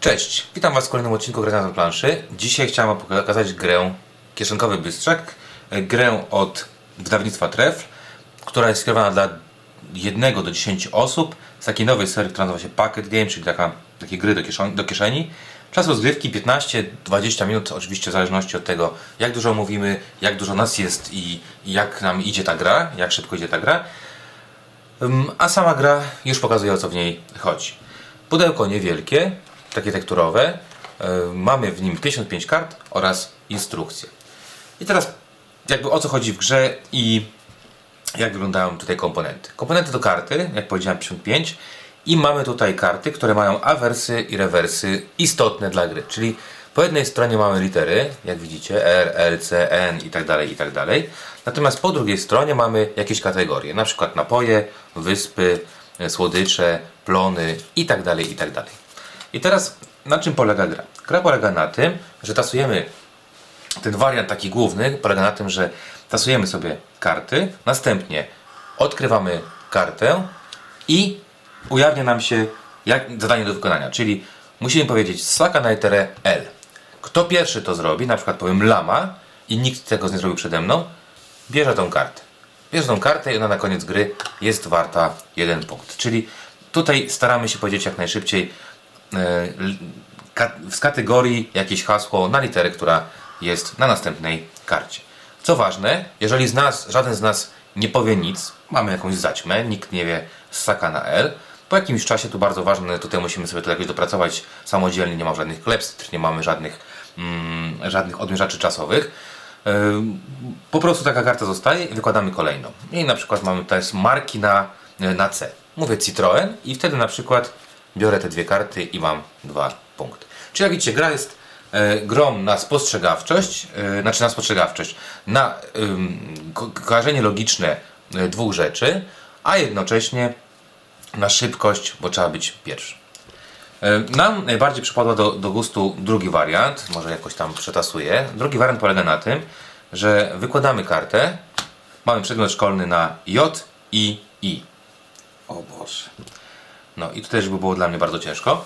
Cześć, witam Was w kolejnym odcinku Gry na planszy. Dzisiaj chciałem pokazać grę Kieszonkowy Bystrzak, grę od wydawnictwa Tref, która jest skierowana dla 1 do 10 osób z takiej nowej serii, która nazywa się Packet Game, czyli taka, takie gry do, kieszeni, do kieszeni. Czas rozgrywki 15-20 minut, oczywiście w zależności od tego, jak dużo mówimy, jak dużo nas jest i, jak nam idzie ta gra, jak szybko idzie ta gra. A sama gra już pokazuje o co w niej chodzi. Pudełko niewielkie, takie tekturowe. Yy, Mamy w nim 55 kart oraz instrukcję. I teraz jakby o co chodzi w grze i jak wyglądają tutaj komponenty. Komponenty to karty, jak powiedziałem 55 i mamy tutaj karty, które mają awersy i rewersy istotne dla gry. Czyli po jednej stronie mamy litery, jak widzicie, R, L, C, N i tak dalej, i tak dalej. Natomiast po drugiej stronie mamy jakieś kategorie, na przykład napoje, wyspy, e, słodycze, plony i tak dalej, i tak dalej. I teraz na czym polega gra? Gra polega na tym, że tasujemy ten wariant taki główny polega na tym, że tasujemy sobie karty, następnie odkrywamy kartę i ujawnia nam się jak, zadanie do wykonania, czyli musimy powiedzieć ssaka na literę L. Kto pierwszy to zrobi, na przykład powiem lama i nikt tego nie zrobił przede mną, bierze tą kartę. Bierze tą kartę i ona na koniec gry jest warta jeden punkt. Czyli tutaj staramy się powiedzieć jak najszybciej z kategorii jakieś hasło na literę, która jest na następnej karcie. Co ważne, jeżeli z nas, żaden z nas nie powie nic, mamy jakąś zaćmę, nikt nie wie ssaka na L, po jakimś czasie, tu bardzo ważne, tutaj musimy sobie to jakoś dopracować samodzielnie, nie ma żadnych klepstr, nie mamy żadnych, mm, żadnych odmierzaczy czasowych. Yy, Po prostu taka karta zostaje i wykładamy kolejną. I na przykład mamy tutaj marki na, na C. Mówię Citroen i wtedy na przykład biorę te dwie karty i mam dwa punkty. Czyli jak widzicie, gra jest e, na spostrzegawczość, e, znaczy na spostrzegawczość, na ko kojarzenie logiczne e, dwóch rzeczy, a jednocześnie na szybkość, bo trzeba być pierwszy. E, Nam najbardziej przypadła do, do gustu drugi wariant, może jakoś tam przetasuję. Drugi wariant polega na tym, że wykładamy kartę, mamy przedmiot szkolny na J, I, I. O Boże. No i to też by było dla mnie bardzo ciężko.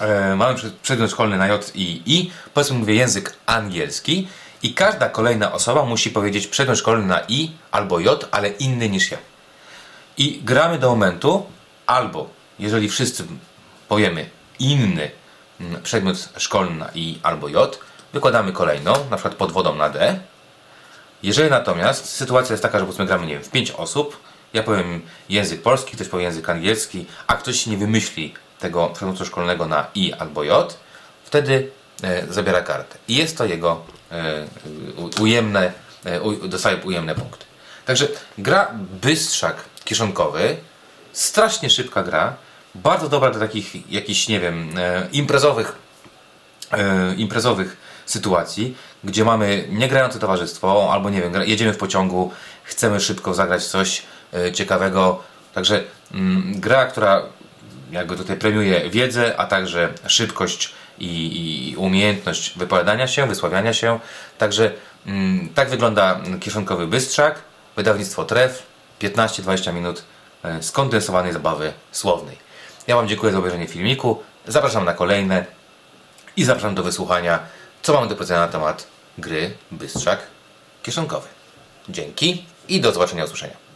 E, mamy przed- przedmiot szkolny na J i I, powiedzmy mówię język angielski i każda kolejna osoba musi powiedzieć przedmiot szkolny na I albo J, ale inny niż ja. I gramy do momentu, albo jeżeli wszyscy powiemy inny mm, przedmiot szkolny na I albo J, wykładamy kolejną, na przykład pod wodą na D. Jeżeli natomiast sytuacja jest taka, że powiedzmy gramy nie wiem, w 5 osób, ja powiem język polski, ktoś powie język angielski, a ktoś nie wymyśli tego przedmiotu szkolnego na I albo J, wtedy e, zabiera kartę. I jest to jego e, ujemne, e, u, dostaje ujemne punkty. Także gra Bystrzak kieszonkowy, strasznie szybka gra, bardzo dobra do takich jakichś, nie wiem, e, imprezowych e, imprezowych sytuacji, gdzie mamy niegrające towarzystwo, albo nie wiem, jedziemy w pociągu, chcemy szybko zagrać coś ciekawego. Także mm, gra, która jakby tutaj premiuje wiedzę, a także szybkość i, i umiejętność wypowiadania się, wysławiania się. Także mm, tak wygląda kieszonkowy bystrzak, wydawnictwo Tref, 15-20 minut e, skondensowanej zabawy słownej. Ja Wam dziękuję za obejrzenie filmiku, zapraszam na kolejne i zapraszam do wysłuchania, co mamy do powiedzenia na temat gry Bystrzak Kieszonkowy. Dzięki i do zobaczenia, usłyszenia.